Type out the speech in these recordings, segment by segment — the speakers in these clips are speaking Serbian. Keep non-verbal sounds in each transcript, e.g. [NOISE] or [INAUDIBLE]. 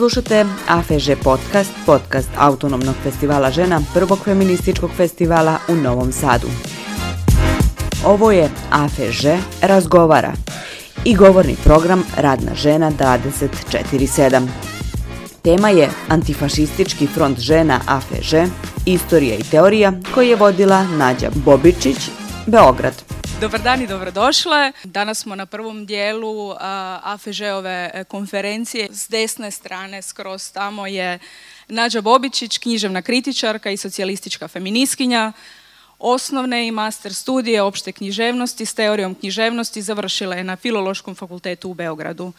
Slušate AFŽ podcast, podcast Autonomnog festivala žena, prvog feminističkog festivala u Novom Sadu. Ovo je AFŽ razgovara i govorni program Radna žena 24-7. Tema je Antifašistički front žena AFŽ, istorija i teorija koji je vodila Nađa Bobičić, Beograd. Dobar dan i dobrodošle. Danas smo na prvom dijelu AFŽ-ove e, konferencije. S desne strane skroz tamo je Nađa Bobičić, književna kritičarka i socijalistička feministkinja. Osnovne i master studije opšte književnosti s teorijom književnosti završila je na Filološkom fakultetu u Beogradu.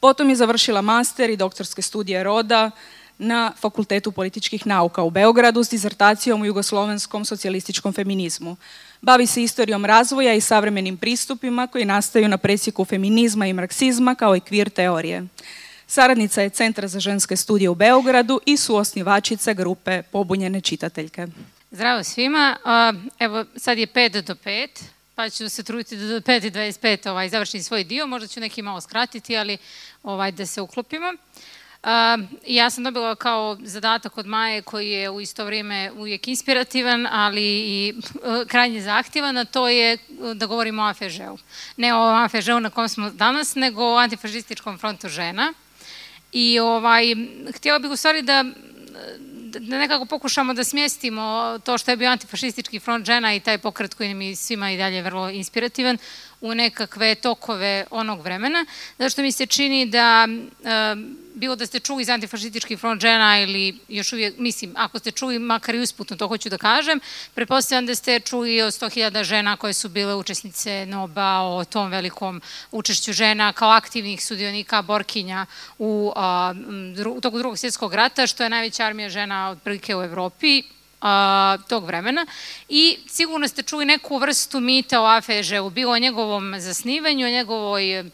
Potom je završila master i doktorske studije roda na Fakultetu političkih nauka u Beogradu s dizertacijom u jugoslovenskom socijalističkom feminizmu. Bavi se istorijom razvoja i savremenim pristupima koji nastaju na presjeku feminizma i marksizma kao i kvir teorije. Saradnica je Centra za ženske studije u Beogradu i suosnivačica grupe Pobunjene čitateljke. Zdravo svima. Evo, sad je 5 do 5, pa ću se truditi da do 5.25 ovaj, završim svoj dio. Možda ću neki malo skratiti, ali ovaj, da se uklopimo. Ja sam dobila kao zadatak od Maje koji je u isto vrijeme uvijek inspirativan, ali i krajnje zahtjevan, a to je da govorimo o AFŽ-u. Ne o AFŽ-u na kom smo danas, nego o antifašističkom frontu žena. I ovaj, htjela bih u stvari da da nekako pokušamo da smjestimo to što je bio antifašistički front žena i taj pokret koji mi svima i dalje vrlo inspirativan u nekakve tokove onog vremena, zato što mi se čini da bilo da ste čuli za antifašistički front žena ili još uvijek, mislim, ako ste čuli makar i usputno, to hoću da kažem, pretpostavljam da ste čuli o 100.000 žena koje su bile učesnice NOBA, o tom velikom učešću žena kao aktivnih sudionika Borkinja u, a, u toku drugog svjetskog rata, što je najveća armija žena otprilike u Evropi, a, tog vremena. I sigurno ste čuli neku vrstu mita o AFŽ-u, bilo o njegovom zasnivanju, o njegovoj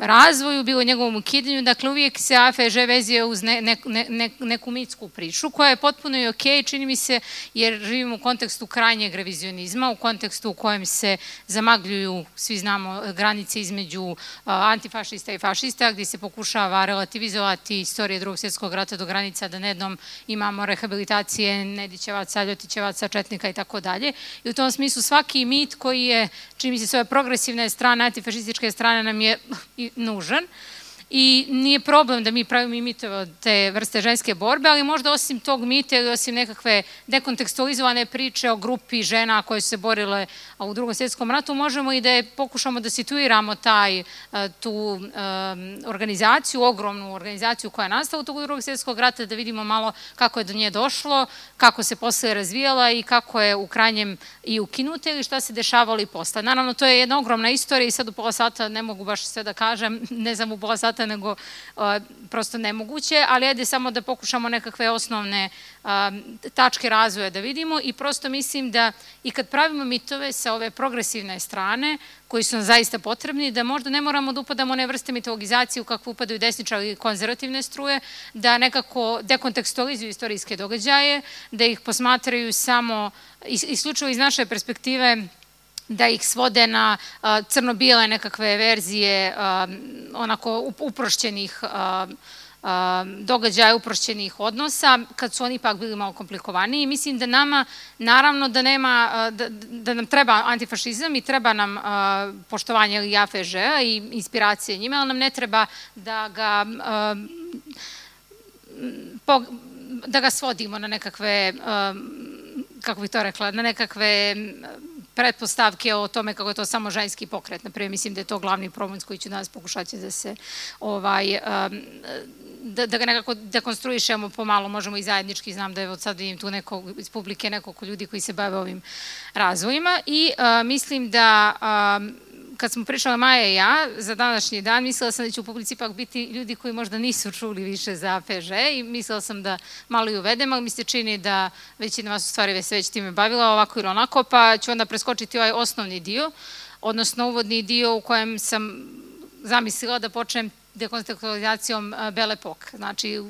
razvoju, bilo njegovom ukidanju, dakle uvijek se AFŽ vezio uz ne, ne, ne, neku mitsku priču koja je potpuno i ok, čini mi se, jer živimo u kontekstu krajnjeg revizionizma, u kontekstu u kojem se zamagljuju, svi znamo, granice između antifašista i fašista, gdje se pokušava relativizovati istorije drugog svjetskog rata do granica, da nednom imamo rehabilitacije Nedićevaca, Ljotićevaca, Četnika i tako dalje. I u tom smislu svaki mit koji je, čini mi se, svoje progresivne strane, antifašističke strane nam je нужен, i nije problem da mi pravimo i mitove od te vrste ženske borbe, ali možda osim tog mita ili osim nekakve dekontekstualizovane priče o grupi žena koje su se borile u drugom svjetskom ratu, možemo i da je pokušamo da situiramo taj, e, tu um, organizaciju, ogromnu organizaciju koja je nastala u toku drugog svjetskog rata, da vidimo malo kako je do nje došlo, kako se posle razvijala i kako je u krajnjem i ukinuta ili šta se dešavalo i posle. Naravno, to je jedna ogromna istorija i sad u pola sata ne mogu baš sve da kažem, [LAUGHS] ne znam u pola sata sata, nego prosto nemoguće, ali ajde samo da pokušamo nekakve osnovne tačke razvoja da vidimo i prosto mislim da i kad pravimo mitove sa ove progresivne strane, koji su nam zaista potrebni, da možda ne moramo da upadamo one vrste mitologizacije u kakvu upadaju desničari i konzervativne struje, da nekako dekontekstualizuju istorijske događaje, da ih posmatraju samo isključivo iz naše perspektive da ih svode na crno-bijele nekakve verzije onako uprošćenih događaja uprošćenih odnosa, kad su oni ipak bili malo komplikovaniji. Mislim da nama, naravno da nema, da, da nam treba antifašizam i treba nam poštovanje ili AFŽ i inspiracije njima, ali nam ne treba da ga da ga svodimo na nekakve kako bih to rekla, na nekakve pretpostavke o tome kako je to samo ženski pokret. Naprimjer, mislim da je to glavni problem s koji ću danas pokušati da se ovaj, da, da ga nekako dekonstruišemo pomalo, možemo i zajednički, znam da je od sad vidim tu neko, iz publike nekoliko ljudi koji se bave ovim razvojima i a, mislim da a, kad smo pričala Maja i ja za današnji dan, mislila sam da će u publici ipak biti ljudi koji možda nisu čuli više za PŽ i mislila sam da malo i uvedem, ali mi se čini da većina vas u stvari se već time bavila ovako ili onako, pa ću onda preskočiti ovaj osnovni dio, odnosno uvodni dio u kojem sam zamislila da počnem dekontekstualizacijom Bele Pok. Znači,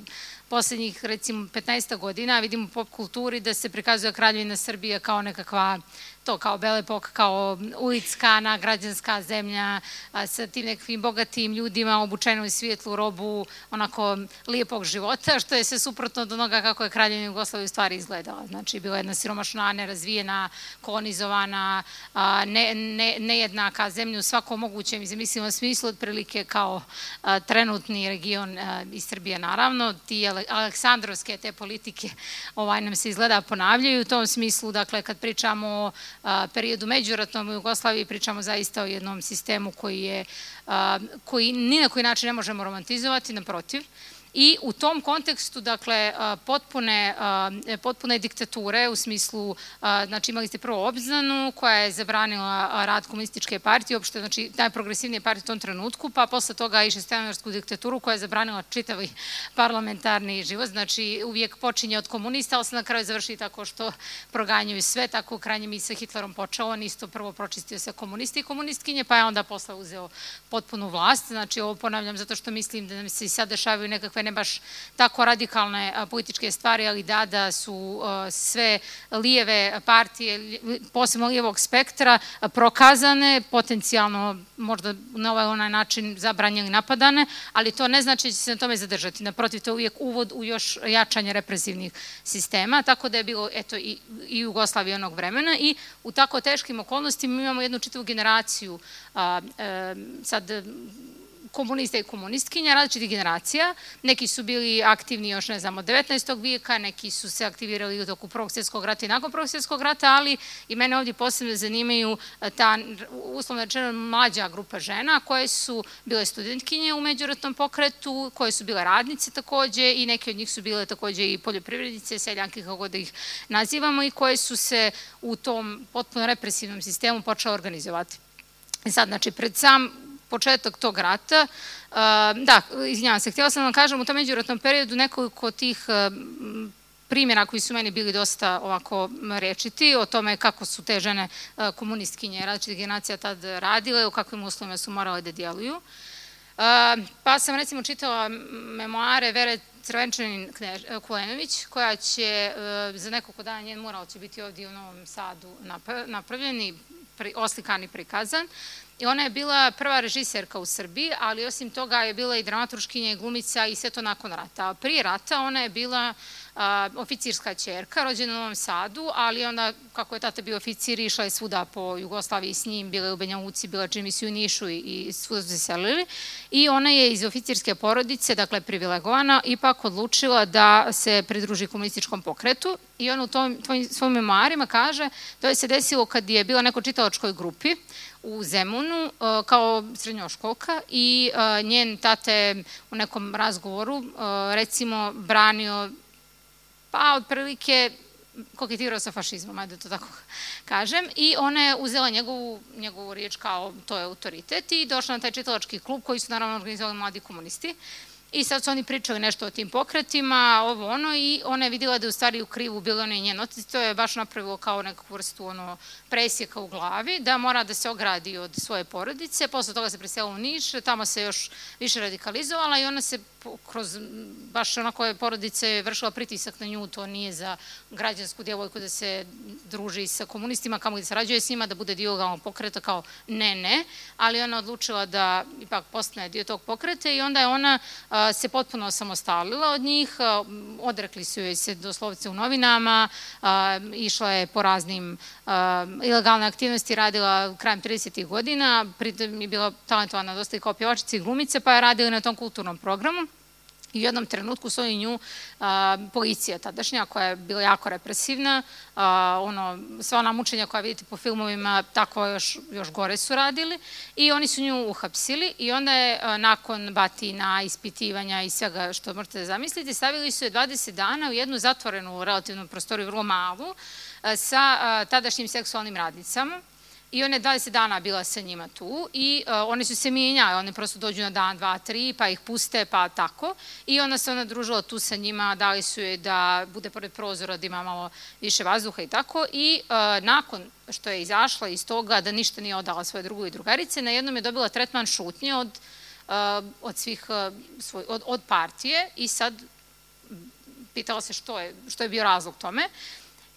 poslednjih recimo 15 godina vidimo u pop kulturi da se prikazuje kraljevina Srbije kao nekakva to kao Belepok, kao ulickana, građanska zemlja, sa tim nekakvim bogatim ljudima, obučenom i svijetlu robu, onako lijepog života, što je sve suprotno od onoga kako je kraljevina Jugoslavija u stvari izgledala. Znači, bila jedna siromašna, nerazvijena, kolonizovana, ne, ne, nejednaka zemlja u svakom mogućem, mislim, smislu, otprilike kao trenutni region iz Srbije, naravno. Ti Aleksandrovske te politike ovaj, nam se izgleda ponavljaju u tom smislu, dakle, kad pričamo o periodu međuratnom u Jugoslaviji, pričamo zaista o jednom sistemu koji je, koji ni na koji način ne možemo romantizovati, naprotiv. I u tom kontekstu, dakle, potpune, potpune diktature u smislu, znači imali ste prvo obznanu koja je zabranila rad komunističke partije, uopšte, znači najprogresivnije partije u tom trenutku, pa posle toga i šestenovarsku diktaturu koja je zabranila čitavi parlamentarni život, znači uvijek počinje od komunista, ali se na kraju završi tako što proganjaju sve, tako u krajnjem i sa Hitlerom počeo, on isto prvo pročistio se komunisti i komunistkinje, pa je onda posle uzeo potpunu vlast, znači ovo ponavljam zato što mislim da nam se i sad dešavaju nekakve ne baš tako radikalne političke stvari, ali da, da su sve lijeve partije, posebno lijevog spektra, prokazane, potencijalno možda na ovaj onaj način zabranjeni napadane, ali to ne znači da će se na tome zadržati. Naprotiv, to je uvijek uvod u još jačanje represivnih sistema, tako da je bilo eto, i, i Jugoslavije onog vremena i u tako teškim okolnostima imamo jednu čitavu generaciju a, a, sad komunista i komunistkinja različitih generacija. Neki su bili aktivni još, ne znam, od 19. vijeka, neki su se aktivirali u toku Prvog svjetskog rata i nakon Prvog svjetskog rata, ali i mene ovdje posebno zanimaju e, ta, uslovno rečeno, mlađa grupa žena koje su bile studentkinje u međuratnom pokretu, koje su bile radnice takođe i neke od njih su bile takođe i poljoprivrednice, seljanke, kako god da ih nazivamo, i koje su se u tom potpuno represivnom sistemu počele organizovati. Sad, znači, pred sam početak tog rata. Uh, da, izvinjavam se, htjela sam da vam kažem u tom međuratnom periodu nekoliko tih uh, primjera koji su meni bili dosta ovako rečiti o tome kako su te žene uh, komunistkinje različitih generacija tad radile, u kakvim uslovima su morale da djeluju. Pa sam recimo čitala memoare Vere Crvenčanin Kulenović, koja će za nekoliko dana njen mural će biti ovdje u Novom Sadu napravljen i oslikan i prikazan. I ona je bila prva režiserka u Srbiji, ali osim toga je bila i dramaturškinja i glumica i sve to nakon rata. Prije rata ona je bila a, oficirska čerka, rođena u Novom Sadu, ali onda, kako je tata bio oficir, išla je svuda po Jugoslaviji s njim, bila je u Benjavuci, bila čini mi u Nišu i, i svuda su se selili. I ona je iz oficirske porodice, dakle privilegovana, ipak odlučila da se pridruži komunističkom pokretu i ona u tom, svojim memoarima kaže to je se desilo kad je bila neko čitalačkoj grupi u Zemunu e, kao srednjoškolka i e, njen tate u nekom razgovoru e, recimo branio pa otprilike koketirao sa fašizmom, ajde da to tako [LAUGHS] kažem, i ona je uzela njegovu, njegovu riječ kao to je autoritet i došla na taj čitalački klub koji su naravno organizovali mladi komunisti. I sad su oni pričali nešto o tim pokretima, ovo ono, i ona je videla da je u stvari u krivu bilo ono i njen otac, to je baš napravilo kao nekakvu vrstu ono, presjeka u glavi, da mora da se ogradi od svoje porodice, posle toga se preselila u Niš, tamo se još više radikalizovala i ona se kroz baš onako je porodice vršila pritisak na nju, to nije za građansku djevojku da se druži sa komunistima, kamo da se rađuje s njima, da bude dio galnog pokreta, kao ne, ne, ali ona odlučila da ipak postane dio tog pokreta i onda je ona se potpuno osamostalila od njih, odrekli su joj se doslovce u novinama, išla je po raznim ilegalne aktivnosti, radila krajem 30. godina, pritom je bila talentovana dosta i kao pjevačica i glumica, pa je radila na tom kulturnom programu. I u jednom trenutku su nju a, policija tadašnja, koja je bila jako represivna, a, ono, sva ona mučenja koja vidite po filmovima, tako još, još gore su radili, i oni su nju uhapsili i onda je a, nakon batina, ispitivanja i svega što možete zamislite, stavili su je 20 dana u jednu zatvorenu relativnu prostoriju, vrlo malu, sa tadašnjim seksualnim radnicama I ona je 20 dana bila sa njima tu i uh, one su se mijenjale, one prosto dođu na dan, dva, tri, pa ih puste, pa tako. I ona se ona družila tu sa njima, dali su je da bude pored prozora, da ima malo više vazduha i tako. I uh, nakon što je izašla iz toga da ništa nije odala svoje drugu i drugarice, na jednom je dobila tretman šutnje od, uh, od svih, svoj, od, od partije i sad pitala se što je, što je bio razlog tome.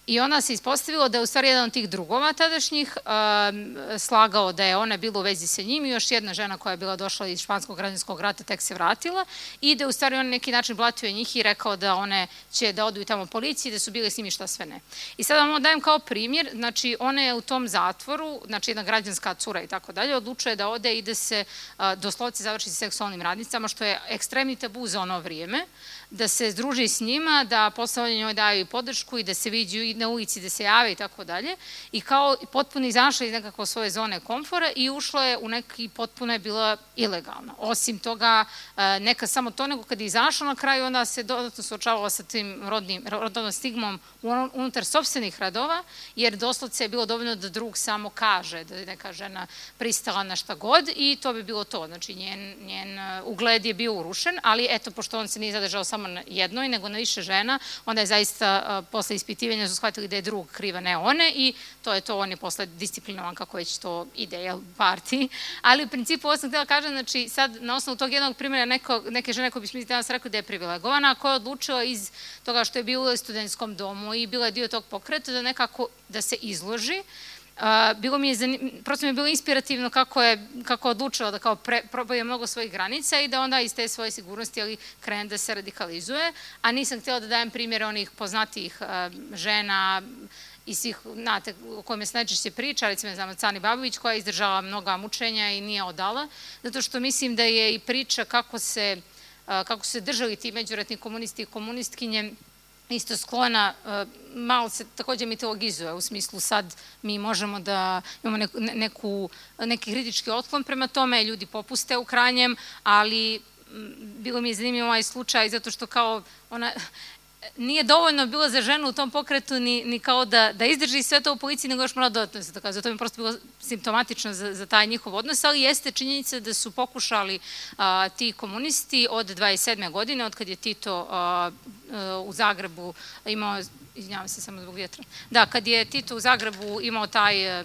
I onda se ispostavilo da je u stvari jedan od tih drugova tadašnjih um, slagao da je ona bila u vezi sa njim i još jedna žena koja je bila došla iz Španskog građanskog rata tek se vratila i da je u stvari on neki način blatio njih i rekao da one će da odu i tamo policiji, da su bile s njim i šta sve ne. I sada vam dajem kao primjer, znači ona je u tom zatvoru, znači jedna građanska cura i tako dalje, odlučuje da ode i da se uh, doslovce završi sa seksualnim radnicama, što je ekstremni tabu za ono vrijeme da se združi s njima, da posle njoj daju podršku i da se viđu i na ulici, da se jave i tako dalje. I kao potpuno izašla iz nekako svoje zone komfora i ušla je u neki potpuno je bila ilegalna. Osim toga, e, neka samo to, nego kad je izašla na kraju, onda se dodatno suočavala sa tim rodnim, rodnom stigmom unutar sobstvenih radova, jer doslovce je bilo dovoljno da drug samo kaže da je neka žena pristala na šta god i to bi bilo to. Znači, njen, njen e, ugled je bio urušen, ali eto, pošto on se nije zadržao samo na jednoj, nego na više žena, onda je zaista posle ispitivanja su shvatili da je drug kriva, ne one i to je to, on je posle disciplinovan kako već to ide, jel, parti. Ali u principu ovo sam htjela kažem, znači sad na osnovu tog jednog primjera neko, neke žene koje bi danas rekli da je privilegovana, koja je odlučila iz toga što je bila u studentskom domu i bila je dio tog pokreta da nekako da se izloži, bilo mi je, prosto mi je bilo inspirativno kako je, kako odlučila da kao pre, probaje mnogo svojih granica i da onda iz te svoje sigurnosti ali krene da se radikalizuje, a nisam htjela da dajem primjer onih poznatijih žena i svih, znate, o kojima se najčešće priča, recimo znamo Cani Babović koja je izdržala mnoga mučenja i nije odala, zato što mislim da je i priča kako se, kako se držali ti međuratni komunisti i komunistkinje isto sklona, e, malo se takođe mitologizuje, u smislu sad mi možemo da imamo neku, neku, neki kritički otklon prema tome, ljudi popuste u kranjem, ali bilo mi je zanimljivo ovaj slučaj zato što kao ona nije dovoljno bilo za ženu u tom pokretu ni, ni kao da, da izdrži sve to u policiji, nego još mora dodatno se tako. Zato mi je prosto bilo simptomatično za, za taj njihov odnos, ali jeste činjenica da su pokušali a, ti komunisti od 27. godine, od kad je Tito a, a, u Zagrebu imao, izvinjavam se samo zbog vjetra, da, kad je Tito u Zagrebu imao taj a,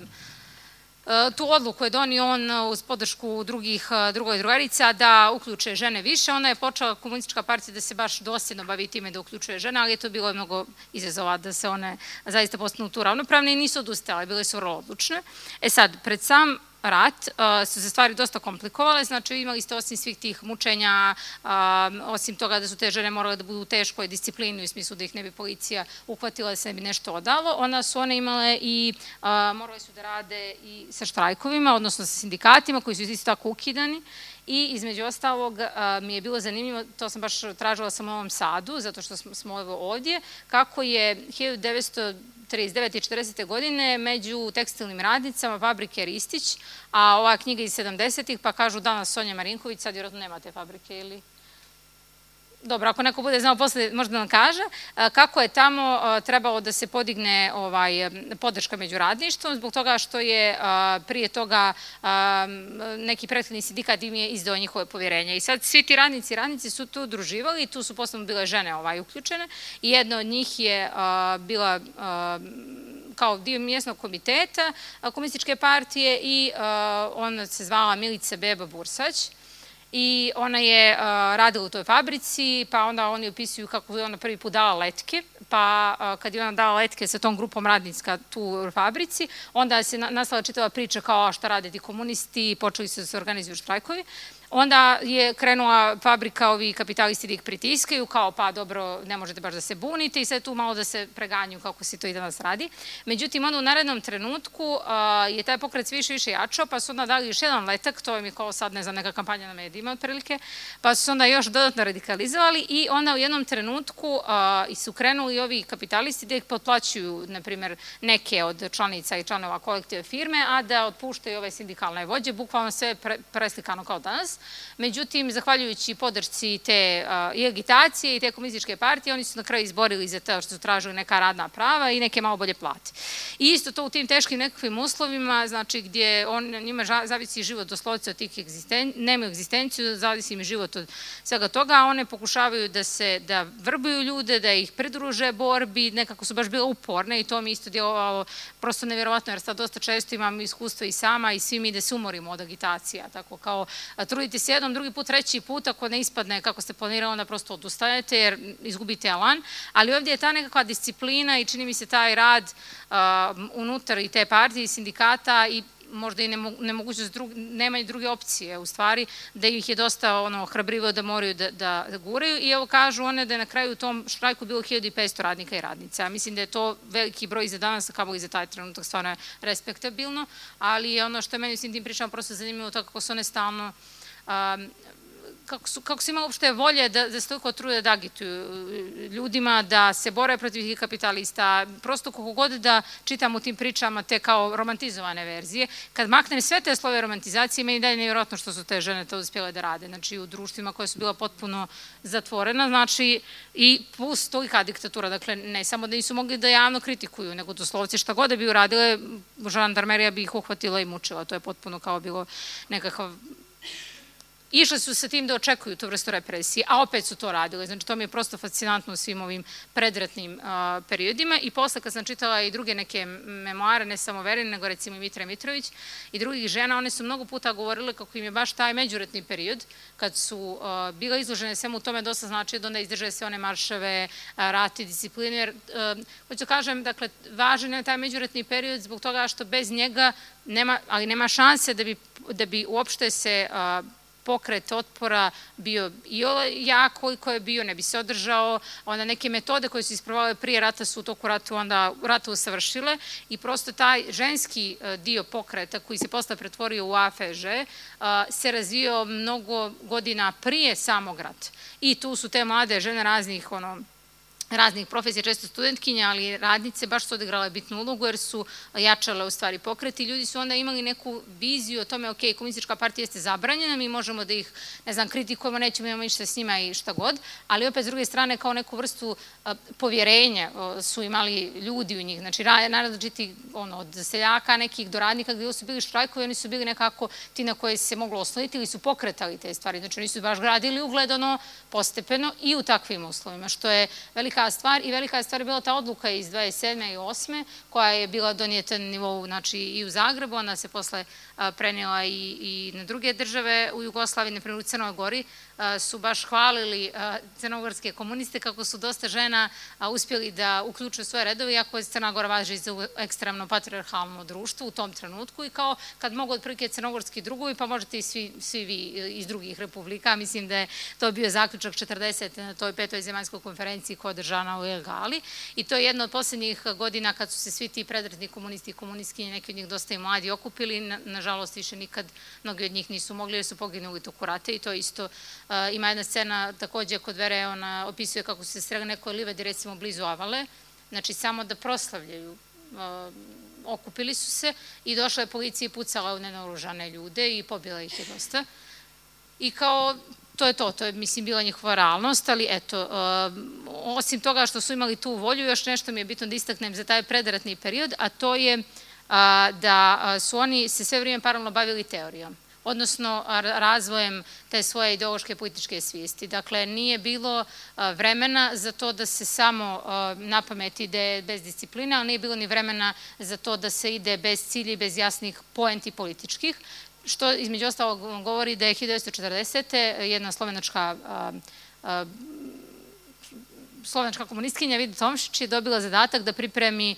tu odluku je donio on e, uz podršku drugih, e, drugoj drugarica da uključe žene više. Ona je počela komunistička partija da se baš dosljedno bavi time da uključuje žene, ali je to bilo mnogo izazova da se one zaista postanu tu ravnopravne i nisu odustale, bile su vrlo odlučne. E sad, pred sam rat, su se stvari dosta komplikovale, znači imali ste osim svih tih mučenja, osim toga da su te žene morale da budu u teškoj disciplini, u smislu da ih ne bi policija uhvatila, da se ne bi nešto odalo, onda su one imale i morale su da rade i sa štrajkovima, odnosno sa sindikatima koji su isto tako ukidani. I između ostalog mi je bilo zanimljivo, to sam baš tražila sam u ovom Sadu, zato što smo ovdje, kako je 1900 39. i 40. godine među tekstilnim radnicama fabrike Ristić, a ova knjiga iz 70. pa kažu danas Sonja Marinković, sad vjerojatno nema te fabrike ili dobro, ako neko bude znao posle, možda da nam kaže, kako je tamo trebalo da se podigne ovaj, podrška među radništvom, zbog toga što je prije toga neki prethodni sindikat im je izdao njihove povjerenja. I sad svi ti radnici i radnici su tu udruživali i tu su posledno bile žene ovaj, uključene i jedna od njih je bila kao dio mjesnog komiteta komunističke partije i ona se zvala Milica Beba Bursać i ona je uh, radila u toj fabrici, pa onda oni opisuju kako je ona prvi put dala letke, pa uh, kad je ona dala letke sa tom grupom radnicka tu u fabrici, onda se nastala čitava priča kao šta rade ti komunisti, počeli su da se organizuju štrajkovi. Onda je krenula fabrika, ovi kapitalisti da ih pritiskaju, kao pa dobro, ne možete baš da se bunite i sve tu malo da se preganju kako se to i danas radi. Međutim, onda u narednom trenutku je taj pokret više više jačao, pa su onda dali još jedan letak, to je mi kao sad, ne znam, neka kampanja na medijima otprilike, pa su onda još dodatno radikalizovali i onda u jednom trenutku i su krenuli ovi kapitalisti da ih potplaćuju, na primjer, neke od članica i članova kolektive firme, a da otpuštaju ove sindikalne vođe, bukvalno sve preslikano kao danas. Međutim, zahvaljujući podršci te i agitacije i te komunističke partije, oni su na kraju izborili za to što su tražili neka radna prava i neke malo bolje plate. I isto to u tim teškim nekakvim uslovima, znači gdje on, njima zavisi život doslovce od tih egzisten, nemaju egzistenciju, zavisi im život od svega toga, a one pokušavaju da se, da vrbuju ljude, da ih pridruže borbi, nekako su baš bile uporne i to mi isto djelovalo prosto nevjerovatno, jer sad dosta često imam iskustvo i sama i svi mi da se umorimo od agitacija, tako kao Potrudite se jednom, drugi put, treći put, ako ne ispadne kako ste planirali, onda prosto odustajete jer izgubite alan, ali ovdje je ta nekakva disciplina i čini mi se taj rad uh, unutar i te partije i sindikata i možda i nemogućnost, drug, nema i druge opcije u stvari, da ih je dosta ono, hrabrivo da moraju da, da, da guraju. I evo kažu one da je na kraju u tom štrajku bilo 1500 radnika i radnica. Mislim da je to veliki broj za danas, kao i za taj trenutak stvarno je respektabilno, ali ono što je meni s tim pričama prosto zanimljivo to kako se one stalno um, kako su, kako su imali uopšte volje da, da se toliko trude da agituju e, ljudima, da se bore protiv tih kapitalista, prosto kako god da čitam u tim pričama te kao romantizovane verzije, kad maknem sve te slove romantizacije, meni dalje nevjerojatno što su te žene to uspjele da rade, znači u društvima koje su bila potpuno zatvorena, znači i plus tolika diktatura, dakle ne samo da nisu mogli da javno kritikuju, nego doslovci šta god da bi uradile, žandarmerija bi ih uhvatila i mučila, to je potpuno kao bilo nekakav Išle su sa tim da očekuju tu vrstu represije, a opet su to radile. Znači, to mi je prosto fascinantno u svim ovim predratnim a, periodima. I posle, kad sam čitala i druge neke memoare, ne samo Verine, nego recimo i Mitra Mitrović i drugih žena, one su mnogo puta govorile kako im je baš taj međuretni period, kad su a, bila izložene svemu tome, dosta znači da onda izdrže sve one maršave, rati, discipline, jer, hoću da kažem, dakle, važan je taj međuretni period zbog toga što bez njega nema, ali nema šanse da bi, da bi uopšte se pokret otpora bio i jak koliko je bio, ne bi se održao, onda neke metode koje su ispravale prije rata su u toku rata onda rata usavršile i prosto taj ženski e, dio pokreta koji se posle pretvorio u AFŽ e, se razvio mnogo godina prije samog rata. I tu su te mlade žene raznih ono, raznih profesija, često studentkinja, ali radnice baš su odigrale bitnu ulogu jer su jačale u stvari pokreti. Ljudi su onda imali neku viziju o tome, ok, komunistička partija jeste zabranjena, mi možemo da ih, ne znam, kritikujemo, nećemo imamo ništa s njima i šta god, ali opet s druge strane kao neku vrstu povjerenja su imali ljudi u njih, znači narazličiti ono, od seljaka nekih do radnika gde su bili štrajkovi, oni su bili nekako ti na koje se moglo osnoviti ili su pokretali te stvari, znači oni su baš gradili ugledano, postepeno i u takvim uslovima, što je velika velika stvar i velika je stvar bila ta odluka iz 27. i 8. koja je bila donijeta na nivou znači, i u Zagrebu, ona se posle prenijela i, i na druge države u Jugoslaviji, na primjer u Crnoj Gori, su baš hvalili crnogorske komuniste kako su dosta žena uspjeli da uključuju svoje redove, iako je Crna Gora važi za ekstremno patriarhalno društvo u tom trenutku i kao kad mogu otprilike crnogorski drugovi, pa možete i svi, svi vi iz drugih republika. Mislim da je to bio zaključak 40. na toj petoj zemaljskoj konferenciji koja je održana u Elgali i to je jedna od poslednjih godina kad su se svi ti predredni komunisti i komunistkinje, neki od njih dosta i mladi okupili, nažalost više nikad mnogi od njih nisu mogli jer su poginuli toku rate i to isto ima jedna scena takođe kod Vere, ona opisuje kako se srega nekoj livedi recimo blizu Avale, znači samo da proslavljaju okupili su se i došla je policija i pucala u nenaoružane ljude i pobila ih je dosta. I kao, to je to, to je, mislim, bila njihova realnost, ali eto, osim toga što su imali tu volju, još nešto mi je bitno da istaknem za taj predratni period, a to je da su oni se sve vrijeme paralelno bavili teorijom odnosno razvojem te svoje ideološke političke svijesti. Dakle, nije bilo vremena za to da se samo na pamet ide bez discipline, ali nije bilo ni vremena za to da se ide bez cilja i bez jasnih poenti političkih, što između ostalog govori da je 1940. jedna slovenačka slovenačka komunistkinja Vida Tomšić je dobila zadatak da pripremi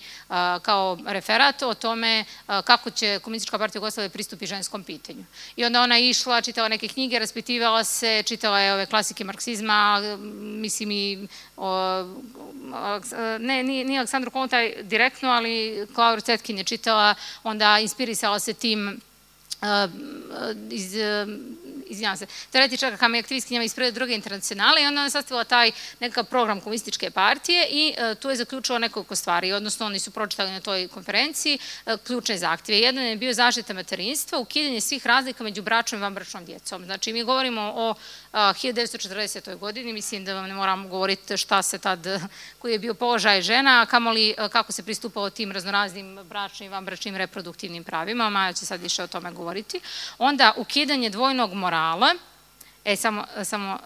kao referat o tome kako će komunistička partija Jugoslavije pristupi ženskom pitanju. I onda ona išla, čitala neke knjige, raspitivala se, čitala je ove klasike marksizma, mislim i o, ne, nije, nije Aleksandru Kontaj direktno, ali Klaura Cetkin je čitala, onda inspirisala se tim iz izvinjam se, teoretičarka kam je aktivistkinjama iz prve druge internacionale i onda ona sastavila taj nekakav program komunističke partije i e, tu je zaključila nekoliko stvari, odnosno oni su pročitali na toj konferenciji e, ključne zahtjeve. Jedan je bio zaštita materinstva, ukidanje svih razlika među bračnom i vanbračnom djecom. Znači, mi govorimo o 1940. godini, mislim da vam ne moram govoriti šta se tad, koji je bio položaj žena, kamoli kako se pristupalo tim raznoraznim bračnim i vanbračnim reproduktivnim pravima, Maja će sad više o tome govoriti. Onda, ukidanje dvojnog morala, E, samo, samo,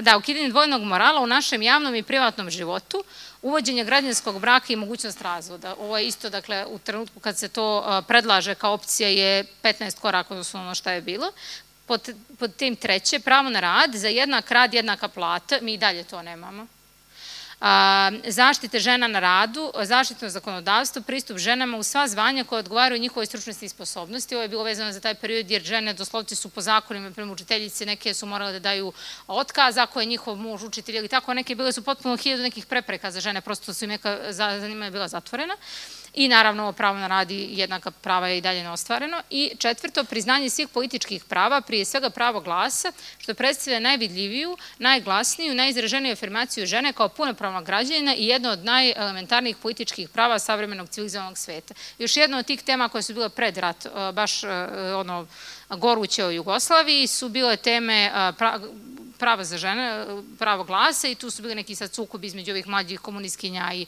da, ukidanje dvojnog morala u našem javnom i privatnom životu, uvođenje građanskog braka i mogućnost razvoda. Ovo je isto, dakle, u trenutku kad se to predlaže kao opcija je 15 koraka, odnosno ono šta je bilo pod, pod tim treće, pravo na rad, za jednak rad, jednaka plata, mi i dalje to nemamo zaštite žena na radu, zaštitno zakonodavstvo, pristup ženama u sva zvanja koje odgovaraju njihovoj stručnosti i sposobnosti. Ovo je bilo vezano za taj period jer žene doslovci su po zakonima prema učiteljice, neke su morale da daju otkaz, ako je njihov muž učitelj ili tako, neke bile su potpuno hiljadu nekih prepreka za žene, prosto su im neka zanima je bila zatvorena. I naravno pravo na radi jednaka prava je i dalje neostvareno. I četvrto, priznanje svih političkih prava, prije svega pravo glasa, što predstavlja najvidljiviju, najglasniju, najizraženiju afirmaciju žene kao punopravnog građanina i jedno od najelementarnijih političkih prava savremenog civilizovanog sveta. Još jedna od tih tema koje su bile pred rat, baš ono, goruće o Jugoslaviji, su bile teme prava za žene, pravo glasa i tu su bili neki sad sukobi između ovih mlađih komunistkinja i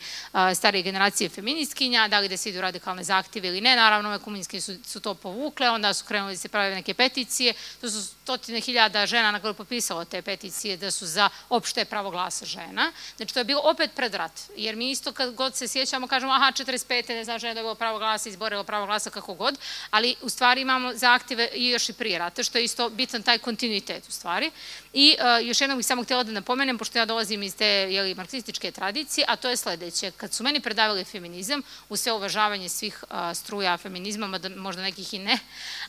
starije generacije feministkinja, da li da se idu radikalne zahtjeve ili ne, naravno ove komunistkinje su, su to povukle, onda su krenuli da se prave neke peticije, to su stotine hiljada žena na koje popisalo te peticije da su za opšte pravo glasa žena, znači to je bilo opet pred rat, jer mi isto kad god se sjećamo kažemo aha 45. ne znam žena je bilo pravo glasa, izborilo pravo glasa kako god, ali u stvari imamo zahtjeve i još i prije rata, što je isto bitan taj kontinuitet u stvari. I uh, još jednom bih samo htjela da napomenem, pošto ja dolazim iz te marksističke tradicije, a to je sledeće. Kad su meni predavali feminizam, u sve uvažavanje svih uh, struja feminizma, možda nekih i ne,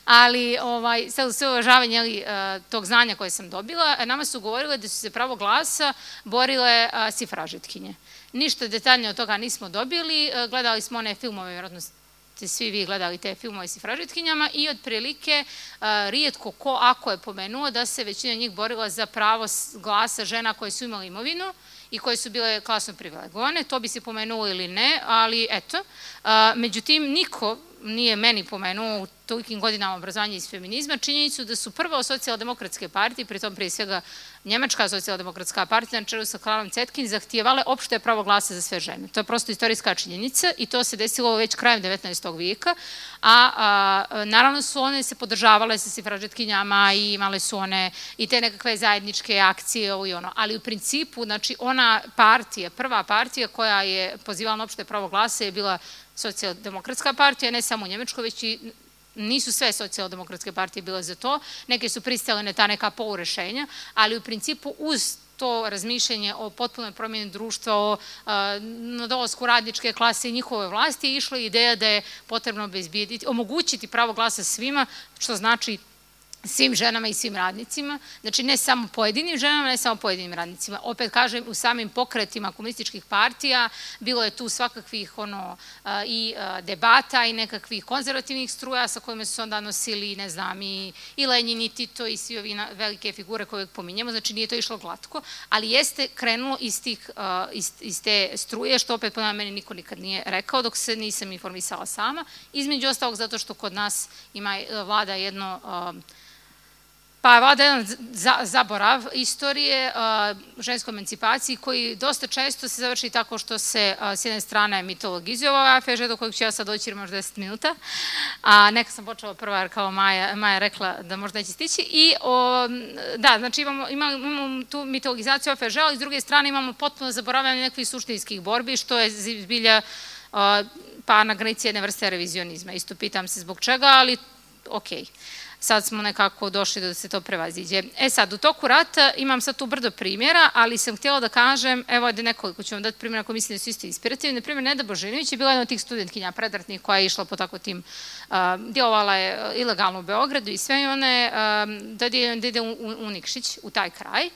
ali ovaj, sve, sve uvažavanje uh, tog znanja koje sam dobila, nama su govorile da su se pravo glasa borile sifražitkinje. Ništa detaljnije od toga nismo dobili, gledali smo one filmove, vjerojatno ste svi vi gledali te filmove s fražitkinjama i otprilike rijetko ko ako je pomenuo da se većina njih borila za pravo glasa žena koje su imali imovinu i koje su bile klasno privilegovane, to bi se pomenuo ili ne, ali eto. Međutim, niko nije meni pomenuo u tolikim godinama obrazovanja iz feminizma, činjenicu da su prvo socijaldemokratske partije, pritom prije svega Njemačka socijaldemokratska partija na čelu sa Klalom Cetkin zahtijevale opšte pravo glasa za sve žene. To je prosto istorijska činjenica i to se desilo već krajem 19. vijeka, a, a naravno su one se podržavale sa sifražetkinjama i imale su one i te nekakve zajedničke akcije ovo i ono, ali u principu, znači ona partija, prva partija koja je pozivala na opšte pravo glasa je bila socijaldemokratska partija, ne samo u Njemačkoj, već i nisu sve socijaldemokratske partije bile za to, neke su pristale na ta neka polurešenja, ali u principu uz to razmišljanje o potpunoj promjeni društva, o nadolasku radničke klase i njihove vlasti je išla ideja da je potrebno omogućiti pravo glasa svima, što znači svim ženama i svim radnicima, znači ne samo pojedinim ženama, ne samo pojedinim radnicima. Opet kažem, u samim pokretima komunističkih partija bilo je tu svakakvih ono, i debata i nekakvih konzervativnih struja sa kojima su onda nosili, ne znam, i, i Lenin i Tito i svi ovi velike figure koje pominjemo, znači nije to išlo glatko, ali jeste krenulo iz, tih, iz, iz te struje, što opet po meni niko nikad nije rekao, dok se nisam informisala sama, između ostalog zato što kod nas ima vlada jedno Pa vada jedan zaborav istorije ženskoj emancipaciji koji dosta često se završi tako što se s jedne strane mitologizuje ova AFŽ do kojeg ću ja sad doći jer možda 10 minuta, a neka sam počela prva jer kao Maja, Maja rekla da možda neće stići i o, da, znači imamo, imamo, imamo tu mitologizaciju AFŽ, ali s druge strane imamo potpuno zaboravljanje nekih suštinskih borbi što je zbilja pa na granici jedne vrste revizionizma. Isto pitam se zbog čega, ali okej. Okay sad smo nekako došli da se to prevaziđe. E sad, u toku rata imam sad tu brdo primjera, ali sam htjela da kažem, evo da nekoliko ću vam dati primjera koji mislim da su isto inspirativni. Na primjer, Neda Božinović je bila jedna od tih studentkinja predratnih koja je išla po tako tim, djelovala je ilegalno u Beogradu i sve i one, uh, da ide u, u Nikšić, u taj kraj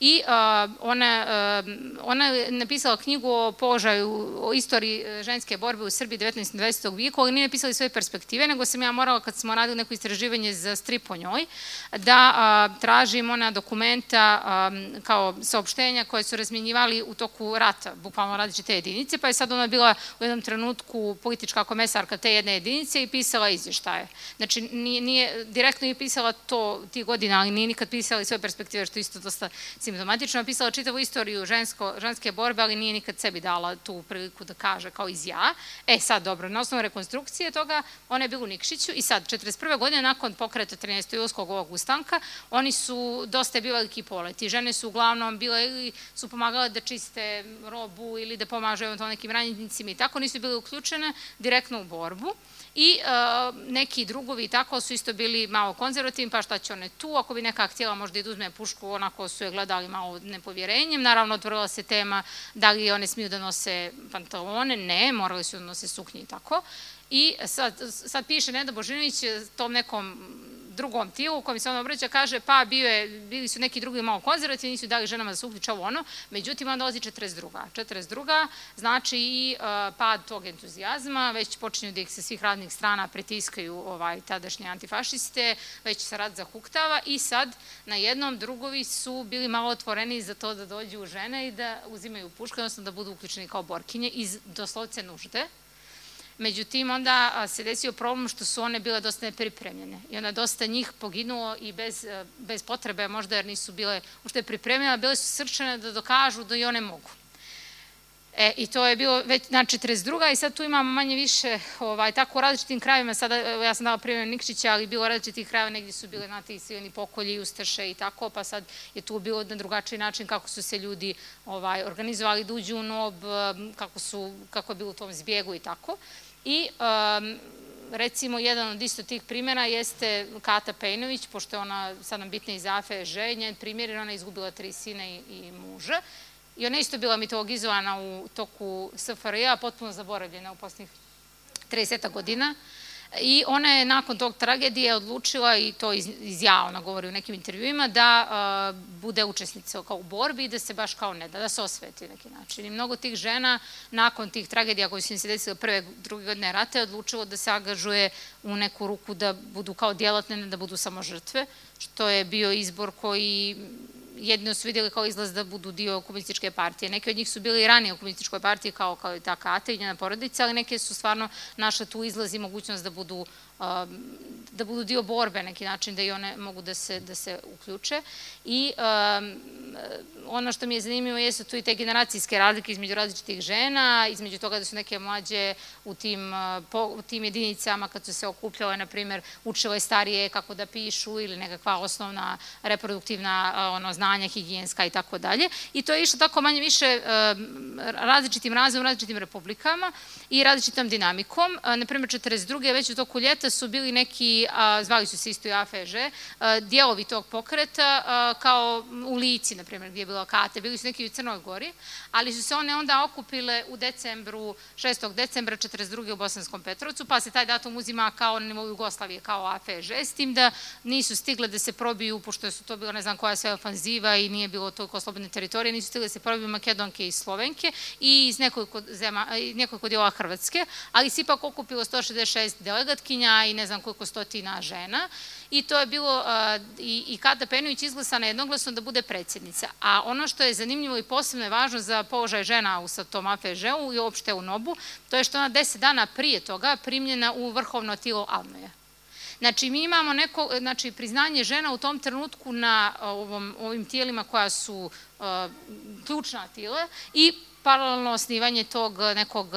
i uh, ona, uh, ona je napisala knjigu o položaju, o istoriji uh, ženske borbe u Srbiji 19. 20. vijeku, ali nije napisala svoje perspektive, nego sam ja morala, kad smo radili neko istraživanje za strip o njoj, da tražim ona dokumenta um, kao saopštenja koje su razmjenjivali u toku rata, bukvalno različite jedinice, pa je sad ona bila u jednom trenutku politička komesarka te jedne jedinice i pisala izvještaje. Znači, nije, nije direktno je pisala to ti godina, ali nije nikad pisala i svoje perspektive, što isto dosta simptomatično, napisala čitavu istoriju žensko, ženske borbe, ali nije nikad sebi dala tu priliku da kaže kao iz ja. E sad, dobro, na osnovu rekonstrukcije toga, ona je bila u Nikšiću i sad, 41. godine, nakon pokreta 13. julskog ovog ustanka, oni su dosta bili veliki poleti. Žene su uglavnom bile ili su pomagale da čiste robu ili da pomažu eventualno nekim ranjenicima i tako, nisu bile uključene direktno u borbu i uh, neki drugovi tako su isto bili malo konzervativni, pa šta će one tu, ako bi neka htjela možda i da uzme pušku, onako su je gledali malo nepovjerenjem, naravno otvorila se tema da li one smiju da nose pantalone, ne, morali su da nose suknje i tako. I sad, sad piše Neda Božinović tom nekom drugom tilu u kojem se on obraća, kaže pa bio je, bili su neki drugi malo konzervativni, nisu dali ženama da se uključe ovo ono, međutim onda dolazi 42. 42. znači i uh, pad tog entuzijazma, već počinju da ih se svih radnih strana pritiskaju ovaj, tadašnje antifašiste, već se rad zahuktava i sad na jednom drugovi su bili malo otvoreni za to da dođu žene i da uzimaju puške, odnosno da budu uključeni kao borkinje iz doslovce nužde. Međutim, onda se desio problem što su one bile dosta nepripremljene i onda dosta njih poginulo i bez, e, bez potrebe, možda jer nisu bile ušte pripremljene, bile su srčane da dokažu da i one mogu. E, I to je bilo već na 42. i sad tu imamo manje više ovaj, tako u različitim krajevima, sada ja sam dala primjer Nikšića, ali bilo različitih krajeva, negdje su bile znate, i silni pokolji, ustaše i tako, pa sad je tu bilo na drugačiji način kako su se ljudi ovaj, organizovali da uđu u nob, kako, su, kako je bilo u tom zbjegu i tako. I um, recimo jedan od isto tih primjera jeste Kata Pejnović, pošto je ona sad nam bitna iz AFEŽ, njen primjer je ona izgubila tri sine i, i muža. I ona isto bila mitologizovana u toku SFRJ-a, potpuno zaboravljena u posljednjih 30 godina. I ona je nakon tog tragedije odlučila, i to iz, iz ja ona govori u nekim intervjuima, da bude učesnica kao u borbi i da se baš kao ne da, da se osveti neki način. I mnogo tih žena nakon tih tragedija koje su im se desile prve, druge godine rata je odlučilo da se angažuje u neku ruku da budu kao djelatne, ne da budu samo žrtve, što je bio izbor koji jedni su vidjeli kao izlaz da budu dio komunističke partije. Neki od njih su bili i ranije u komunističkoj partiji kao, kao i ta Kata i njena porodica, ali neke su stvarno našle tu izlaz i mogućnost da budu da budu dio borbe neki način, da i one mogu da se, da se uključe. I um, ono što mi je zanimljivo jesu tu i te generacijske razlike između različitih žena, između toga da su neke mlađe u tim, uh, po, u tim jedinicama kad su se okupljale, na primjer, učile starije kako da pišu ili nekakva osnovna reproduktivna uh, ono, znanja, higijenska i tako dalje. I to je išlo tako manje više um, različitim razvojom, različitim republikama i različitom dinamikom. Uh, na primjer, 42. već u toku ljeta su bili neki, zvali su se isto i AFŽ, dijelovi tog pokreta, kao u Lici, na primjer, gdje je bila Kate, bili su neki u Crnoj Gori, ali su se one onda okupile u decembru, 6. decembra 42. u Bosanskom Petrovcu, pa se taj datum uzima kao na nivou Jugoslavije, kao AFŽ, s tim da nisu stigle da se probiju, pošto su to bilo ne znam koja sve ofanziva i nije bilo toliko slobodne teritorije, nisu stigle da se probiju Makedonke i Slovenke i iz nekoliko, zema, nekoliko dijela Hrvatske, ali se ipak okupilo 166 delegatkinja i ne znam koliko stotina žena i to je bilo i, i Kada Penović izglasana jednoglasno da bude predsjednica. A ono što je zanimljivo i posebno je važno za položaj žena u tom AFŽ-u i uopšte u NOB-u, to je što ona deset dana prije toga primljena u vrhovno tilo Almeja. Znači, mi imamo neko, znači, priznanje žena u tom trenutku na ovom, ovim tijelima koja su uh, ključna tijela i paralelno osnivanje tog nekog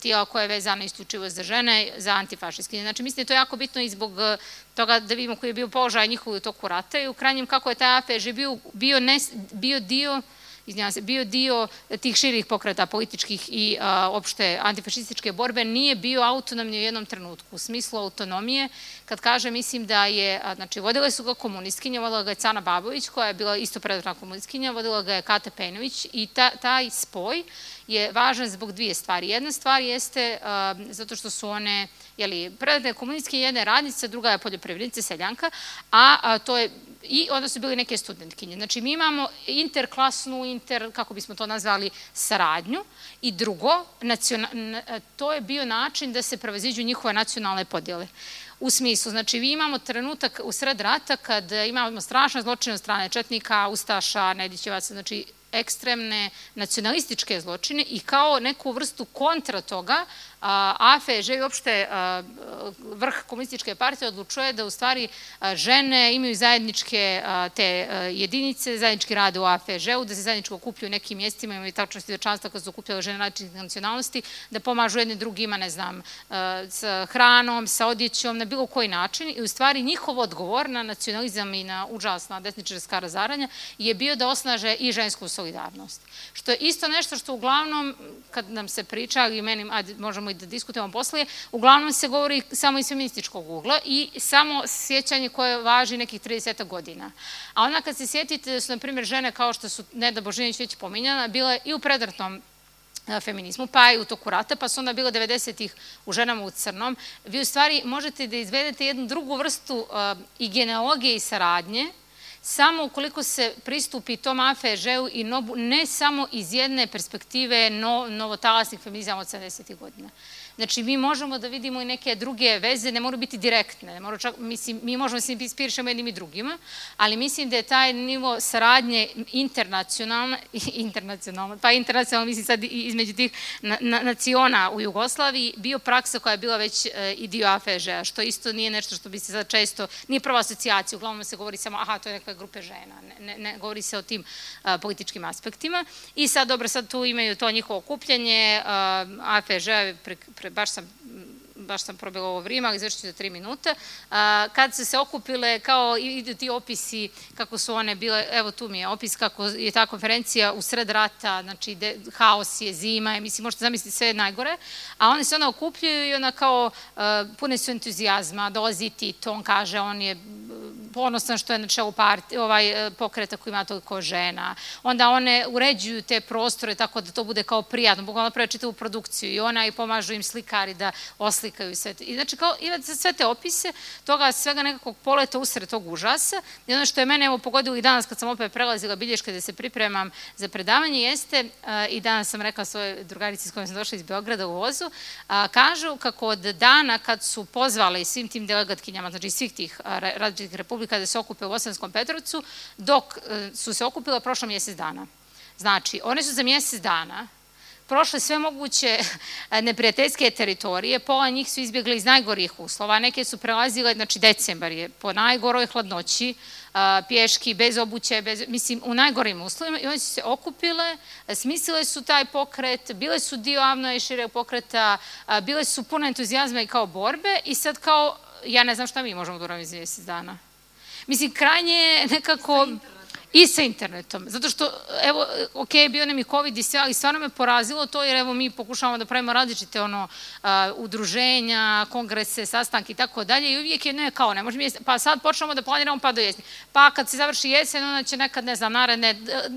tijela koje je vezano isključivo za žene, za antifašistske. Znači, mislim da je to jako bitno i zbog eh, toga da vidimo koji je bio položaj njihov u toku rata i u krajnjem kako je taj AFEŽ bio, bio, ne, bio dio izvinjavam se, bio dio tih širih pokreta političkih i a, opšte antifašističke borbe, nije bio autonomni u jednom trenutku. U smislu autonomije, kad kaže, mislim da je, znači, vodile su ga komunistkinja, vodila ga je Cana Babović, koja je bila isto predvrna komunistkinja, vodila ga je Kata Penović i ta, taj spoj je važan zbog dvije stvari. Jedna stvar jeste a, zato što su one, jeli, predvrne komunistkinje, jedna je radnica, druga je poljoprivrednica, seljanka, a, a to je i onda su bili neke studentkinje. Znači, mi imamo interklasnu, inter, kako bismo to nazvali, saradnju i drugo, to je bio način da se prevaziđu njihove nacionalne podjele. U smislu, znači, vi imamo trenutak u sred rata kad imamo strašne zločine od strane Četnika, Ustaša, Nedićevaca, znači, ekstremne nacionalističke zločine i kao neku vrstu kontra toga AFEŽ i uopšte vrh komunističke partije odlučuje da u stvari žene imaju zajedničke te jedinice, zajednički rade u AFEŽ-u, da se zajednički okupljuju nekim mjestima, imaju tačno svjedočanstva kad su okupljale žene različitih nacionalnosti, da pomažu jedne drugima, ne znam, sa hranom, sa odjećom, na bilo koji način i u stvari njihov odgovor na nacionalizam i na užasna desničarska razaranja je bio da osnaže i žensku solidarnost. Što je isto nešto što uglavnom, kad nam se priča, ali meni, možemo možemo i da diskutujemo posle, uglavnom se govori samo iz feminističkog ugla i samo sjećanje koje važi nekih 30 godina. A onda kad se sjetite da su, na primjer, žene kao što su Neda Božinić već pominjana, bile i u predratnom feminizmu, pa i u toku rata, pa su onda bilo 90-ih u ženama u crnom, vi u stvari možete da izvedete jednu drugu vrstu uh, i genealogije i saradnje, samo ukoliko se pristupi tom AFEŽ-u i NOBU ne samo iz jedne perspektive no, novotalasnih feminizama od 70. godina. Znači, mi možemo da vidimo i neke druge veze, ne moraju biti direktne, ne moraju čak, mislim, mi možemo da se inspirišemo jednim i drugima, ali mislim da je taj nivo saradnje internacionalna, [LAUGHS] internacionalna, pa internacionalna, mislim sad između tih na, na, naciona u Jugoslaviji, bio praksa koja je bila već e, i dio AFEŽ-a, što isto nije nešto što bi se sad često, nije prva asocijacija, uglavnom se govori samo, aha, to je neka grupe žena, ne, ne, ne govori se o tim a, političkim aspektima. I sad, dobro, sad tu imaju to njihovo okupljanje, AFEŽ pre, pre baš sam baš sam probila ovo vrijeme, ali izvršit ću za tri minuta, kad se se okupile, kao idu ti opisi, kako su one bile, evo tu mi je opis kako je ta konferencija u sred rata, znači de, haos je, zima je, mislim, možete zamisliti sve najgore, a one se onda okupljaju i ona kao pune su entuzijazma, dolazi Tito, on kaže, on je ponosan što je na čelu part, ovaj, e, pokreta koji ima toliko žena. Onda one uređuju te prostore tako da to bude kao prijatno, bukvalno prve čitavu produkciju i ona i pomažu im slikari da oslikaju sve. I znači, kao, imate sve te opise, toga svega nekakvog poleta usred tog užasa. I ono što je mene evo pogodilo i danas kad sam opet prelazila bilješke da se pripremam za predavanje jeste, uh, i danas sam rekla svoje drugarici s kojom sam došla iz Beograda u vozu, uh, kažu kako od dana kad su pozvali svim tim delegatkinjama, znači svih tih različitih republika, kada se okupe u Bosanskom Petrovcu, dok e, su se okupile prošlo mjesec dana. Znači, one su za mjesec dana prošle sve moguće neprijateljske teritorije, pola njih su izbjegli iz najgorih uslova, neke su prelazile, znači decembar je po najgoroj hladnoći, pješki, bez obuće, bez, mislim, u najgorim uslovima i one su se okupile, smislile su taj pokret, bile su dio avno i pokreta, bile su puno entuzijazma i kao borbe i sad kao, ja ne znam šta mi možemo da uravimo iz mjesec dana. Mislim, krajnje je nekako... I sa internetom. Zato što, evo, ok, bio nam i COVID i sve, ali stvarno me porazilo to, jer evo mi pokušavamo da pravimo različite ono, uh, udruženja, kongrese, sastanke i tako dalje i uvijek je ne kao, ne možemo pa sad počnemo da planiramo pa do jesni. Pa kad se završi jesen, onda će nekad, ne znam, naredne,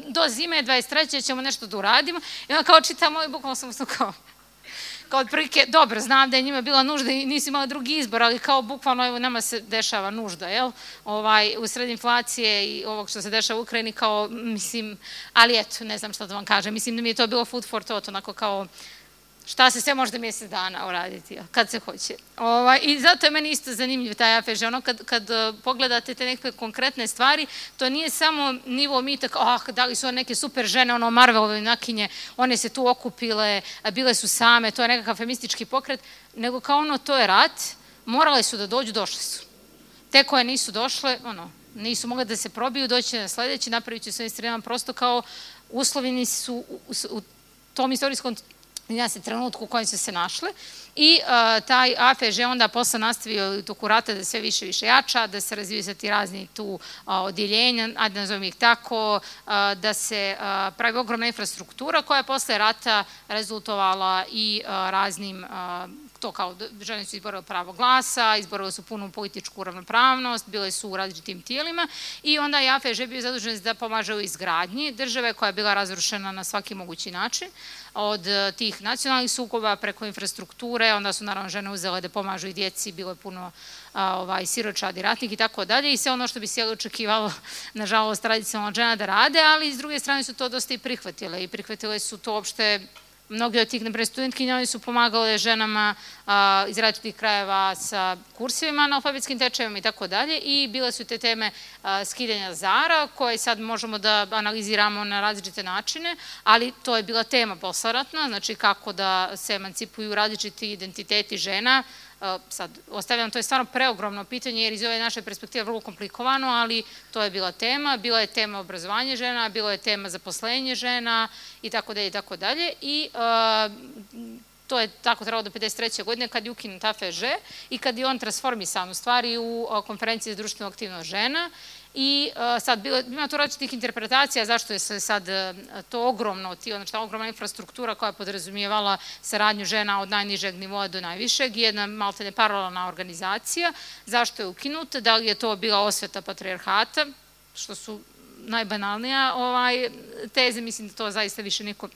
do zime 23. ćemo nešto da uradimo i onda kao čitamo i bukvalno sam kao, kao otprilike, dobro, znam da je njima bila nužda i nisi imala drugi izbor, ali kao bukvalno evo nama se dešava nužda, jel? Ovaj, u sred inflacije i ovog što se dešava u Ukrajini kao, mislim, ali eto, ne znam šta da vam kažem, mislim da mi je to bilo food for thought, onako kao šta se sve možda mjesec dana uraditi, kad se hoće. Ovaj, I zato je meni isto zanimljiv taj AFŽ, ono kad, kad e, pogledate te neke konkretne stvari, to nije samo nivo mi tako, ah, da li su neke super žene, ono Marvelove nakinje, one se tu okupile, bile su same, to je nekakav feministički pokret, nego kao ono, to je rat, morale su da dođu, došle su. Te koje nisu došle, ono, nisu mogle da se probiju, doći na sledeći, napravit će svoj streman, prosto kao uslovini su u, u, u tom istorijskom ja se trenutku u kojem su se našle. I uh, taj AFŽ onda posle nastavio u toku rata da sve više više jača, da se razviju sa ti razni tu uh, odjeljenja, ajde nazovem ih tako, uh, da se pravi ogromna infrastruktura koja je posle rata rezultovala i raznim to kao žene su izborile pravo glasa, izborile su punu političku ravnopravnost, bile su u različitim tijelima i onda je AFŽ bio zadužen da pomaže u izgradnji države koja je bila razrušena na svaki mogući način od e, tih nacionalnih sukoba preko infrastrukture, onda su naravno žene uzele da pomažu i djeci, bilo je puno a, ovaj, siročadi, ratnih i tako dalje. I sve ono što bi se očekivalo, [LAUGHS] nažalost, tradicionalno žena da rade, ali s druge strane su to dosta i prihvatile. I prihvatile su to uopšte Mnogi od tih, napred, studentkinja, oni su pomagale ženama a, iz različitih krajeva sa kursivima na alfabetskim tečajima i tako dalje. I bile su te teme a, skidanja zara koje sad možemo da analiziramo na različite načine, ali to je bila tema posleratna, znači kako da se emancipuju različiti identiteti žena, sad ostavljam, to je stvarno preogromno pitanje jer iz ove naše perspektive vrlo komplikovano, ali to je bila tema, bila je tema obrazovanje žena, bilo je tema zaposlenje žena i tako dalje i tako dalje. I to je tako trebalo do 53. godine kad je ukinut AFŽ i kad je on transformisan u stvari u konferenciji za društveno aktivnost žena. I uh, sad, bilo, ima tu različitih interpretacija zašto je se sad uh, to ogromno, ti, ono što ogromna infrastruktura koja podrazumijevala saradnju žena od najnižeg nivoa do najvišeg, jedna maltene paralelna organizacija, zašto je ukinuta, da li je to bila osveta patrijarhata, što su najbanalnija ovaj, teze, mislim da to zaista više niko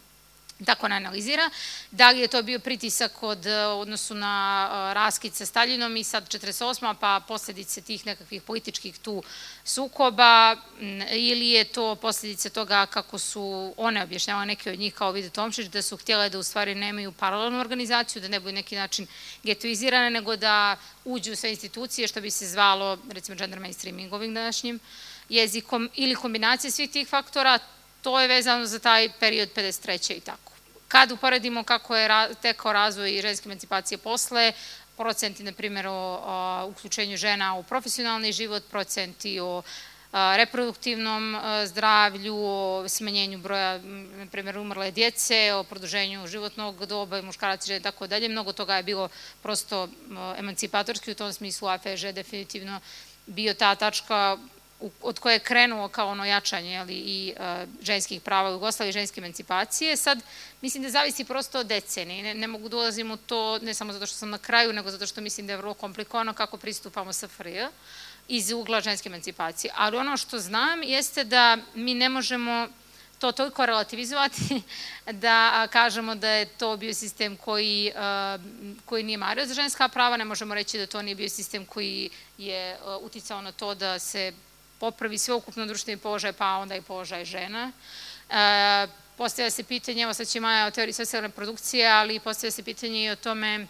tako ne analizira. Da li je to bio pritisak od e, odnosu na e, raskid sa Staljinom i sad 48. pa posledice tih nekakvih političkih tu sukoba ili je to posledice toga kako su one objašnjavale neke od njih kao Vide Tomšić da su htjele da u stvari nemaju paralelnu organizaciju, da ne budu neki način getoizirane, nego da uđu u sve institucije što bi se zvalo recimo gender mainstreaming ovim današnjim jezikom ili kombinacije svih tih faktora, to je vezano za taj period 53. i tako. Kad uporedimo kako je tekao razvoj ženske emancipacije posle, procenti, na primjer, o, uključenju žena u profesionalni život, procenti o reproduktivnom zdravlju, o smanjenju broja, na primjer, umrle djece, o produženju životnog doba i muškaraca i žene, tako dalje. Mnogo toga je bilo prosto emancipatorski, u tom smislu AFŽ definitivno bio ta tačka od koje je krenuo kao ono jačanje ali, i uh, ženskih prava u Jugoslaviji, ženske emancipacije. Sad, mislim da zavisi prosto od decenije. Ne, ne mogu da ulazim u to, ne samo zato što sam na kraju, nego zato što mislim da je vrlo komplikovano kako pristupamo sa FRJ iz ugla ženske emancipacije. Ali ono što znam jeste da mi ne možemo to toliko relativizovati [LAUGHS] da kažemo da je to bio sistem koji, koji nije mario za ženska prava, ne možemo reći da to nije bio sistem koji je uticao na to da se popravi sveukupno društveni položaj, pa onda i položaj žena. E, postavlja se pitanje, evo sad će Maja o teoriji socijalne produkcije, ali postavlja se pitanje i o tome,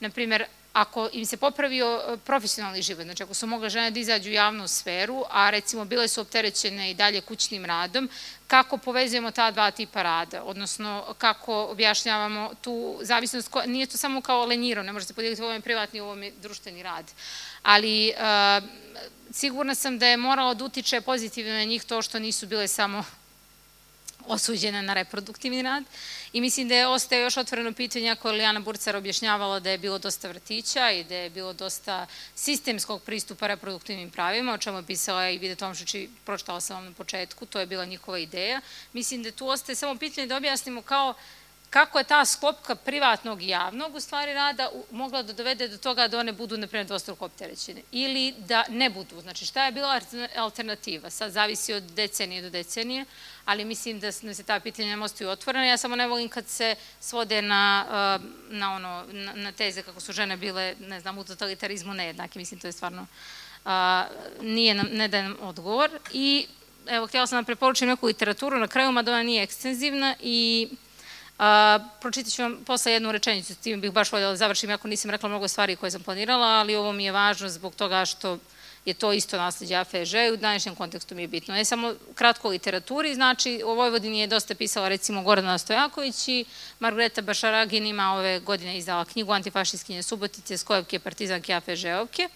na primjer, ako im se popravio e, profesionalni život, znači ako su mogle žene da izađu u javnu sferu, a recimo bile su opterećene i dalje kućnim radom, kako povezujemo ta dva tipa rada, odnosno kako objašnjavamo tu zavisnost, nije to samo kao lenjiro, ne može se podijeliti u ovom privatni i u ovom društveni rad, ali uh, sigurna sam da je moralo da utiče pozitivno na njih to što nisu bile samo osuđene na reproduktivni rad i mislim da je ostaje još otvoreno pitanje ako je Lijana Burcar objašnjavala da je bilo dosta vrtića i da je bilo dosta sistemskog pristupa reproduktivnim pravima, o čemu je pisala i Vide Tomšić i pročitala sam vam na početku, to je bila njihova ideja. Mislim da tu ostaje samo pitanje da objasnimo kao kako je ta sklopka privatnog i javnog u stvari rada mogla da dovede do toga da one budu, na primjer, dvostruko opterećene ili da ne budu. Znači, šta je bila alternativa? Sad zavisi od decenije do decenije, ali mislim da se ta pitanja ostaju otvorene. Ja samo ne volim kad se svode na, uh, na, ono, na teze kako su žene bile, ne znam, u totalitarizmu nejednake. Mislim, to je stvarno, uh, nije nam, ne daje nam odgovor. I evo, htjela sam da preporučim neku literaturu na kraju, mada ona nije ekstenzivna i A, vam posle jednu rečenicu, s tim bih baš voljela da završim, ako nisam rekla mnogo stvari koje sam planirala, ali ovo mi je važno zbog toga što je to isto nasledđe AFŽ i u današnjem kontekstu mi je bitno. Ne samo kratko literaturi, znači u Vojvodini je dosta pisala recimo Gordana Stojaković i Margareta Bašaragin ima ove godine izdala knjigu Antifašistkinje Subotice, Skojevke, Partizanke, AFŽ-ovke.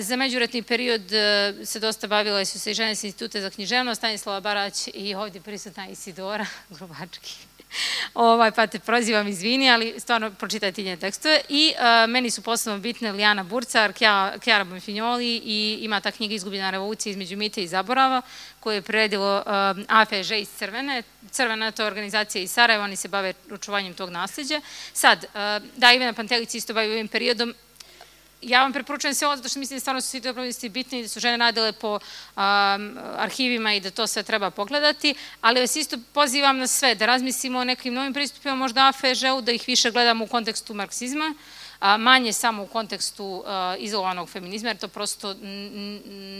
Za međuretni period e, se dosta bavila su se i žene s institute za književnost, Stanislava Barać i ovdje prisutna Isidora [LAUGHS] Grubački ovaj, pa te prozivam, izvini, ali stvarno pročitajte njene tekstove. I uh, meni su posebno bitne Lijana Burcar, Kjara Bonfignoli i ima ta knjiga Izgubljena revolucija između mite i zaborava, koju je predilo uh, AFŽ iz Crvene. Crvena je to organizacija iz Sarajeva, oni se bave očuvanjem tog nasljeđa. Sad, uh, da, Ivana Pantelić isto bavi ovim periodom, ja vam preporučujem sve ovo zato što mislim da stvarno su svi dobrovisti bitni i da su žene radile po um, arhivima i da to sve treba pogledati, ali vas isto pozivam na sve da razmislimo o nekim novim pristupima, možda AFŽ-u, da ih više gledamo u kontekstu marksizma, a manje samo u kontekstu uh, izolovanog feminizma, jer to prosto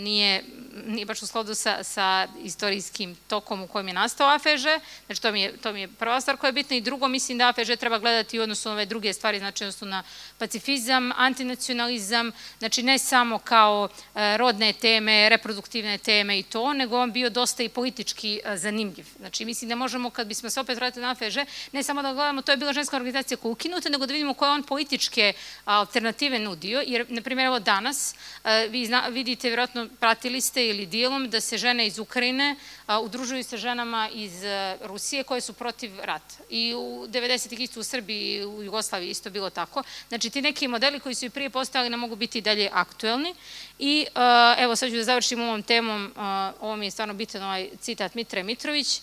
nije nije baš u skladu sa, sa istorijskim tokom u kojem je nastao AFŽ, znači to mi, je, to mi je prva stvar koja je bitna i drugo mislim da AFŽ treba gledati u odnosu na ove druge stvari, znači odnosu na pacifizam, antinacionalizam, znači ne samo kao e, rodne teme, reproduktivne teme i to, nego on bio dosta i politički e, zanimljiv. Znači mislim da možemo, kad bismo se opet vratili na AFŽ, ne samo da gledamo, to je bila ženska organizacija koja ukinuta, nego da vidimo koje on političke alternative nudio, jer, na primjer, evo danas, e, vi zna, vidite, vjerojatno pratili ste ili dijelom da se žene iz Ukrajine a, udružuju sa ženama iz a, Rusije koje su protiv rata. I u 90. isto u Srbiji i u Jugoslaviji isto bilo tako. Znači ti neki modeli koji su i prije postali ne mogu biti dalje aktuelni. I a, evo sad ću da završim ovom temom, ovo mi je stvarno bitan ovaj citat Mitre Mitrović,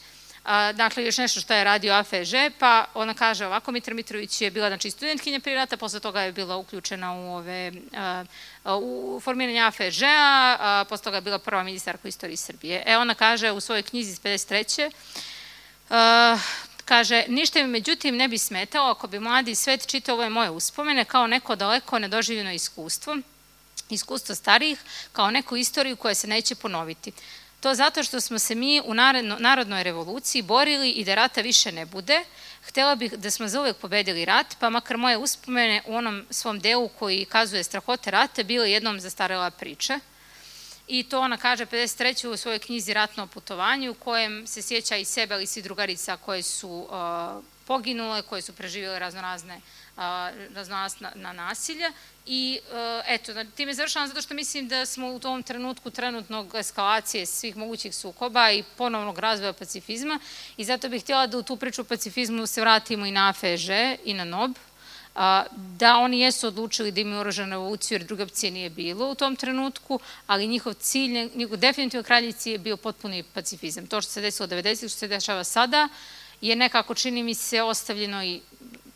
dakle, još nešto što je radio AFŽ, pa ona kaže ovako, Mitra Mitrović je bila znači, studentkinja prije rata, posle toga je bila uključena u, ove, u formiranje AFŽ-a, posle toga je bila prva ministarka istorije Srbije. E, ona kaže u svojoj knjizi iz 53. Uh, kaže, ništa mi međutim ne bi smetalo ako bi mladi svet čitao ove moje uspomene kao neko daleko nedoživljeno iskustvo, iskustvo starijih, kao neku istoriju koja se neće ponoviti. To zato što smo se mi u narodnoj revoluciji borili i da rata više ne bude. Htela bih da smo zauvek pobedili rat, pa makar moje uspomene u onom svom delu koji kazuje strahote rata bile jednom zastarela priča. I to ona kaže 53. u svojoj knjizi Ratno putovanje u kojem se sjeća i sebe, ali i drugarica koje su uh, poginule, koje su preživjele raznorazne raznorazna na nasilja i eto, time završavam zato što mislim da smo u tom trenutku trenutnog eskalacije svih mogućih sukoba i ponovnog razvoja pacifizma i zato bih htjela da u tu priču o pacifizmu se vratimo i na AFŽ i na NOB, da oni jesu odlučili da imaju oružanu revoluciju jer druga opcija nije bilo u tom trenutku, ali njihov cilj, njihov definitivno kraljici je bio potpuni pacifizam. To što se desilo 90. što se dešava sada je nekako, čini mi se, ostavljeno i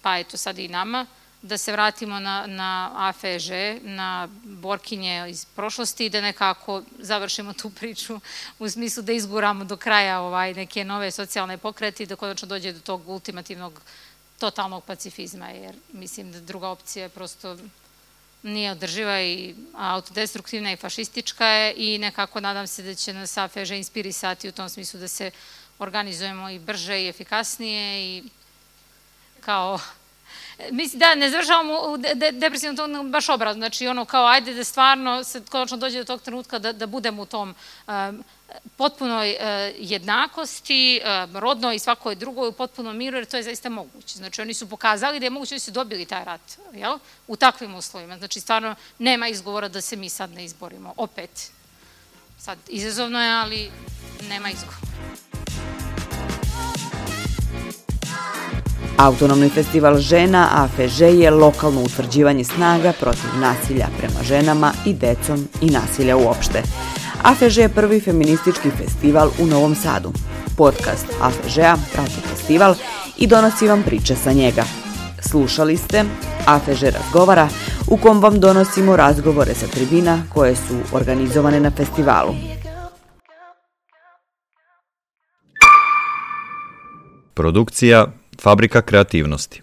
pa eto sad i nama, da se vratimo na, na AFŽ, na borkinje iz prošlosti i da nekako završimo tu priču u smislu da izguramo do kraja ovaj, neke nove socijalne pokrete i da konačno dođe do tog ultimativnog totalnog pacifizma, jer mislim da druga opcija prosto nije održiva i autodestruktivna i fašistička je i nekako nadam se da će nas AFŽ inspirisati u tom smislu da se organizujemo i brže i efikasnije i kao Mislim, da, ne završavamo u de, depresivnom tonu baš obrazno, znači ono kao ajde da stvarno se konačno dođe do tog trenutka da, da budemo u tom um, potpunoj uh, jednakosti, uh, rodnoj i svakoj drugoj, u potpunom miru, jer to je zaista moguće. Znači oni su pokazali da je moguće da su dobili taj rat, jel? U takvim uslovima. Znači stvarno nema izgovora da se mi sad ne izborimo. Opet, sad izazovno je, ali nema izgovora. Autonomni festival žena AFŽ je lokalno utvrđivanje snaga protiv nasilja prema ženama i decom i nasilja uopšte. AFŽ je prvi feministički festival u Novom Sadu. Podcast AFŽ-a prati festival i donosi vam priče sa njega. Slušali ste AFŽ razgovara u kom vam donosimo razgovore sa tribina koje su organizovane na festivalu. Produkcija Fabrika kreativnosti